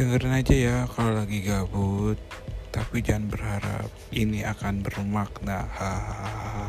dengerin aja ya kalau lagi gabut. Tapi jangan berharap ini akan bermakna. Hahaha